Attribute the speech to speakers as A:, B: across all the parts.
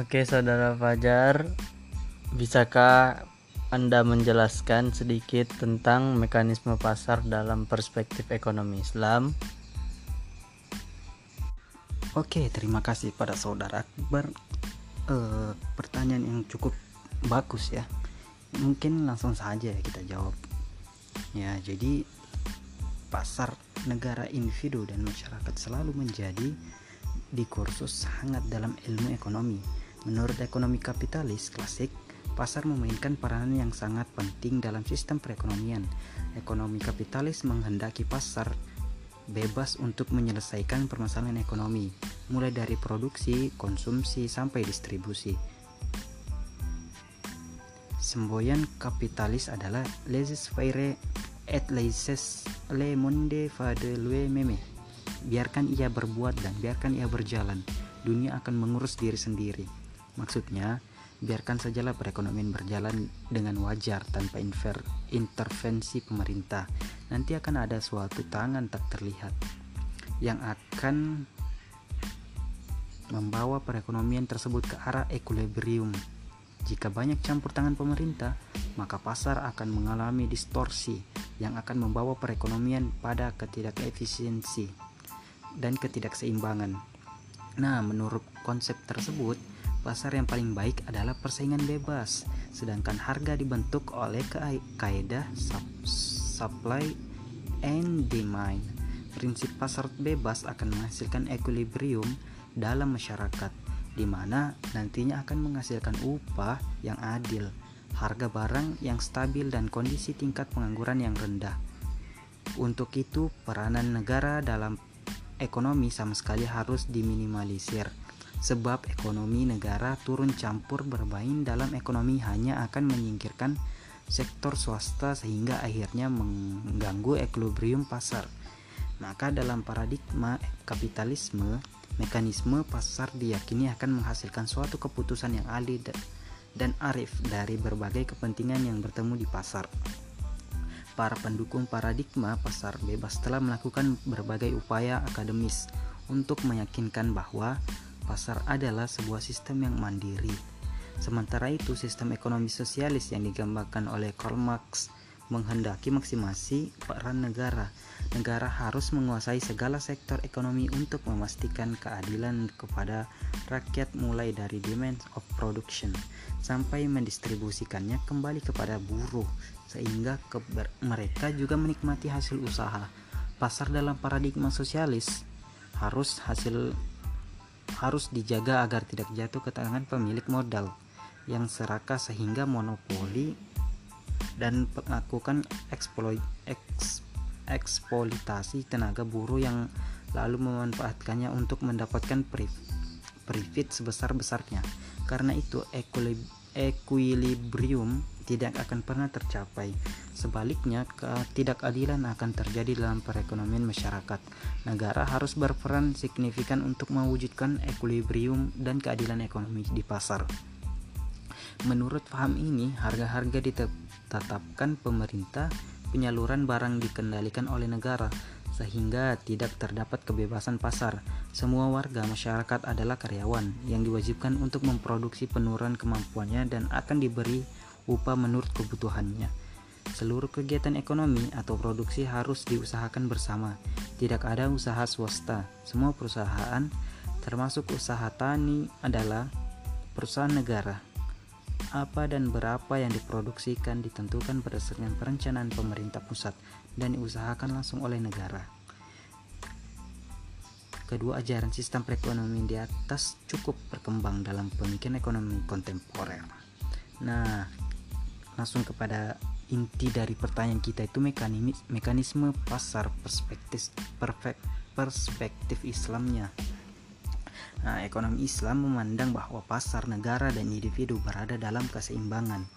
A: Oke, Saudara Fajar, bisakah Anda menjelaskan sedikit tentang mekanisme pasar dalam perspektif ekonomi Islam?
B: Oke, terima kasih pada Saudara Akbar. Uh, pertanyaan yang cukup bagus ya. Mungkin langsung saja kita jawab. Ya, jadi pasar negara individu dan masyarakat selalu menjadi di kursus sangat dalam ilmu ekonomi. Menurut ekonomi kapitalis klasik, pasar memainkan peranan yang sangat penting dalam sistem perekonomian. Ekonomi kapitalis menghendaki pasar bebas untuk menyelesaikan permasalahan ekonomi, mulai dari produksi, konsumsi, sampai distribusi. Semboyan kapitalis adalah laissez-faire et laissez le monde faire de lui-même biarkan ia berbuat dan biarkan ia berjalan. Dunia akan mengurus diri sendiri. Maksudnya, biarkan sajalah perekonomian berjalan dengan wajar tanpa intervensi pemerintah. Nanti akan ada suatu tangan tak terlihat yang akan membawa perekonomian tersebut ke arah equilibrium. Jika banyak campur tangan pemerintah, maka pasar akan mengalami distorsi yang akan membawa perekonomian pada ketidakefisiensi dan ketidakseimbangan. Nah, menurut konsep tersebut, pasar yang paling baik adalah persaingan bebas, sedangkan harga dibentuk oleh kaidah supply and demand. Prinsip pasar bebas akan menghasilkan equilibrium dalam masyarakat, di mana nantinya akan menghasilkan upah yang adil, harga barang yang stabil, dan kondisi tingkat pengangguran yang rendah. Untuk itu, peranan negara dalam ekonomi sama sekali harus diminimalisir sebab ekonomi negara turun campur bermain dalam ekonomi hanya akan menyingkirkan sektor swasta sehingga akhirnya mengganggu equilibrium pasar. Maka dalam paradigma kapitalisme, mekanisme pasar diyakini akan menghasilkan suatu keputusan yang adil dan arif dari berbagai kepentingan yang bertemu di pasar para pendukung paradigma pasar bebas telah melakukan berbagai upaya akademis untuk meyakinkan bahwa pasar adalah sebuah sistem yang mandiri. Sementara itu, sistem ekonomi sosialis yang digambarkan oleh Karl Marx menghendaki maksimasi peran negara. Negara harus menguasai segala sektor ekonomi untuk memastikan keadilan kepada rakyat mulai dari demand of production sampai mendistribusikannya kembali kepada buruh sehingga mereka juga menikmati hasil usaha. Pasar dalam paradigma sosialis harus hasil harus dijaga agar tidak jatuh ke tangan pemilik modal yang serakah sehingga monopoli dan melakukan eksploit, eks, eksploitasi tenaga buruh yang lalu memanfaatkannya untuk mendapatkan profit sebesar-besarnya. Karena itu equilibrium tidak akan pernah tercapai. Sebaliknya, ketidakadilan akan terjadi dalam perekonomian masyarakat. Negara harus berperan signifikan untuk mewujudkan equilibrium dan keadilan ekonomi di pasar. Menurut paham ini, harga-harga ditetapkan pemerintah, penyaluran barang dikendalikan oleh negara, sehingga tidak terdapat kebebasan pasar. Semua warga masyarakat adalah karyawan yang diwajibkan untuk memproduksi penurunan kemampuannya dan akan diberi upah menurut kebutuhannya. Seluruh kegiatan ekonomi atau produksi harus diusahakan bersama. Tidak ada usaha swasta. Semua perusahaan, termasuk usaha tani, adalah perusahaan negara. Apa dan berapa yang diproduksikan ditentukan berdasarkan perencanaan pemerintah pusat dan diusahakan langsung oleh negara. Kedua ajaran sistem perekonomian di atas cukup berkembang dalam pemikiran ekonomi kontemporer. Nah, langsung kepada inti dari pertanyaan kita itu mekanisme, pasar perspektif perfect, perspektif Islamnya. Nah, ekonomi Islam memandang bahwa pasar negara dan individu berada dalam keseimbangan.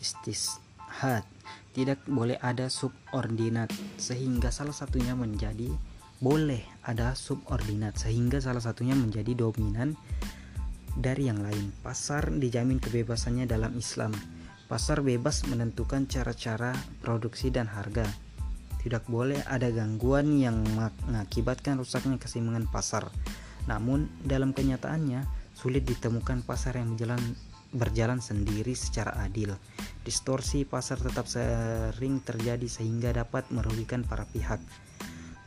B: Istishad tidak boleh ada subordinat sehingga salah satunya menjadi boleh ada subordinat sehingga salah satunya menjadi dominan dari yang lain. Pasar dijamin kebebasannya dalam Islam Pasar bebas menentukan cara-cara produksi dan harga. Tidak boleh ada gangguan yang mengakibatkan rusaknya keseimbangan pasar. Namun, dalam kenyataannya, sulit ditemukan pasar yang berjalan, berjalan sendiri secara adil. Distorsi pasar tetap sering terjadi sehingga dapat merugikan para pihak.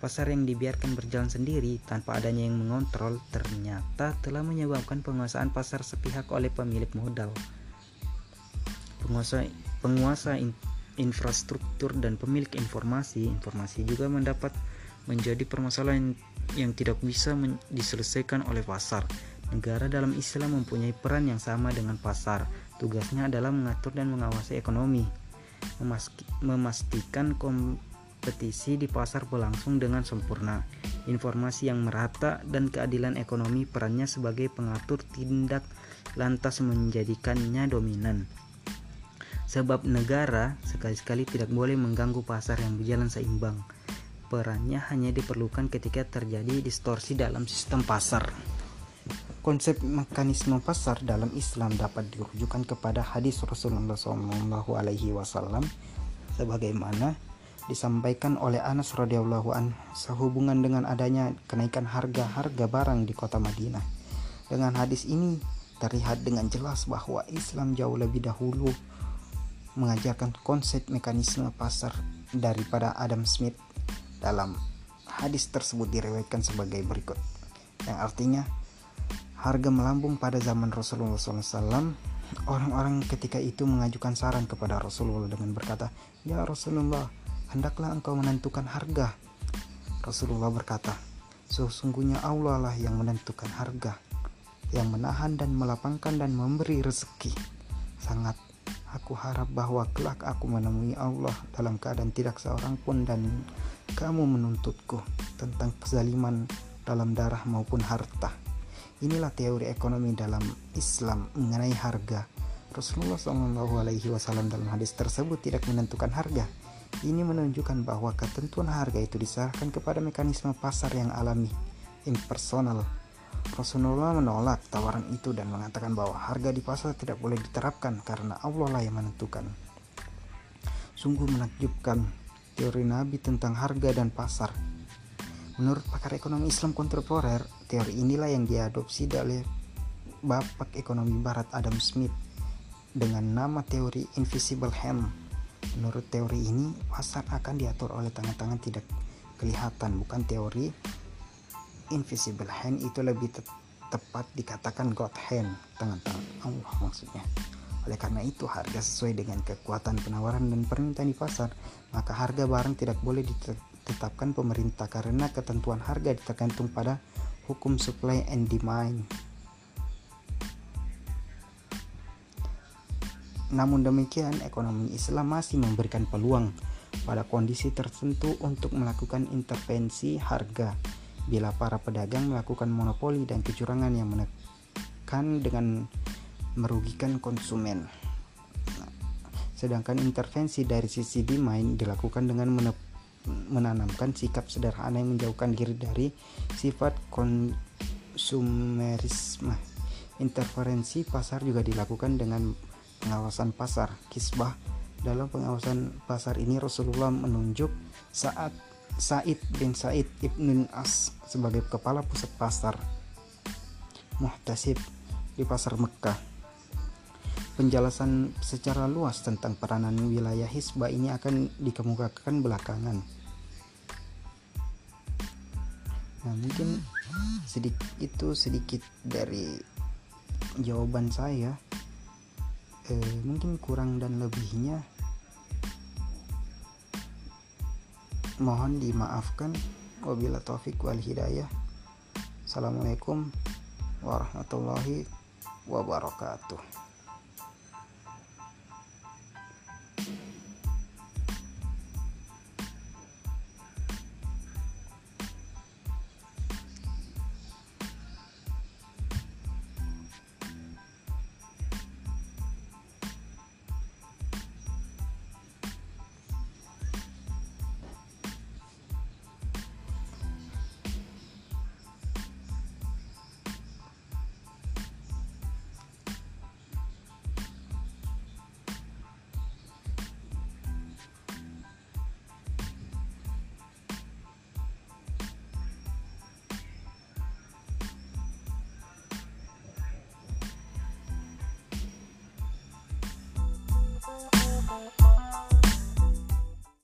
B: Pasar yang dibiarkan berjalan sendiri tanpa adanya yang mengontrol ternyata telah menyebabkan penguasaan pasar sepihak oleh pemilik modal. Penguasa penguasa in, infrastruktur dan pemilik informasi, informasi juga mendapat menjadi permasalahan yang tidak bisa diselesaikan oleh pasar. Negara dalam Islam mempunyai peran yang sama dengan pasar. Tugasnya adalah mengatur dan mengawasi ekonomi, memastikan kompetisi di pasar berlangsung dengan sempurna. Informasi yang merata dan keadilan ekonomi perannya sebagai pengatur tindak lantas menjadikannya dominan. Sebab negara sekali-sekali tidak boleh mengganggu pasar yang berjalan seimbang. Perannya hanya diperlukan ketika terjadi distorsi dalam sistem pasar. Konsep mekanisme pasar dalam Islam dapat dirujukan kepada hadis Rasulullah SAW sebagaimana disampaikan oleh Anas radhiyallahu an sehubungan dengan adanya kenaikan harga-harga barang di kota Madinah. Dengan hadis ini terlihat dengan jelas bahwa Islam jauh lebih dahulu mengajarkan konsep mekanisme pasar daripada Adam Smith dalam hadis tersebut direwetkan sebagai berikut yang artinya harga melambung pada zaman Rasulullah SAW orang-orang ketika itu mengajukan saran kepada Rasulullah dengan berkata ya Rasulullah hendaklah engkau menentukan harga. Rasulullah berkata, sesungguhnya Allah lah yang menentukan harga, yang menahan dan melapangkan dan memberi rezeki. Sangat aku harap bahwa kelak aku menemui Allah dalam keadaan tidak seorang pun dan kamu menuntutku tentang kezaliman dalam darah maupun harta. Inilah teori ekonomi dalam Islam mengenai harga. Rasulullah SAW dalam hadis tersebut tidak menentukan harga, ini menunjukkan bahwa ketentuan harga itu diserahkan kepada mekanisme pasar yang alami, impersonal. Rasulullah menolak tawaran itu dan mengatakan bahwa harga di pasar tidak boleh diterapkan karena Allah lah yang menentukan. Sungguh menakjubkan teori Nabi tentang harga dan pasar. Menurut pakar ekonomi Islam kontemporer, teori inilah yang diadopsi oleh bapak ekonomi barat Adam Smith dengan nama teori invisible hand Menurut teori ini, pasar akan diatur oleh tangan-tangan tidak kelihatan, bukan teori invisible hand itu lebih te tepat dikatakan God hand, tangan-tangan Allah maksudnya. Oleh karena itu, harga sesuai dengan kekuatan penawaran dan permintaan di pasar, maka harga barang tidak boleh ditetapkan pemerintah karena ketentuan harga tergantung pada hukum supply and demand. Namun demikian, ekonomi Islam masih memberikan peluang pada kondisi tertentu untuk melakukan intervensi harga bila para pedagang melakukan monopoli dan kecurangan yang menekan dengan merugikan konsumen. Sedangkan intervensi dari sisi demand dilakukan dengan menanamkan sikap sederhana yang menjauhkan diri dari sifat konsumerisme. Interferensi pasar juga dilakukan dengan pengawasan pasar kisbah dalam pengawasan pasar ini Rasulullah menunjuk saat Said bin Said ibn As sebagai kepala pusat pasar Muhtasib di pasar Mekah. Penjelasan secara luas tentang peranan wilayah hisbah ini akan dikemukakan belakangan. Nah mungkin sedikit itu sedikit dari jawaban saya. Eh, mungkin kurang dan lebihnya mohon dimaafkan. Wabila taufik wal hidayah. Assalamualaikum warahmatullahi wabarakatuh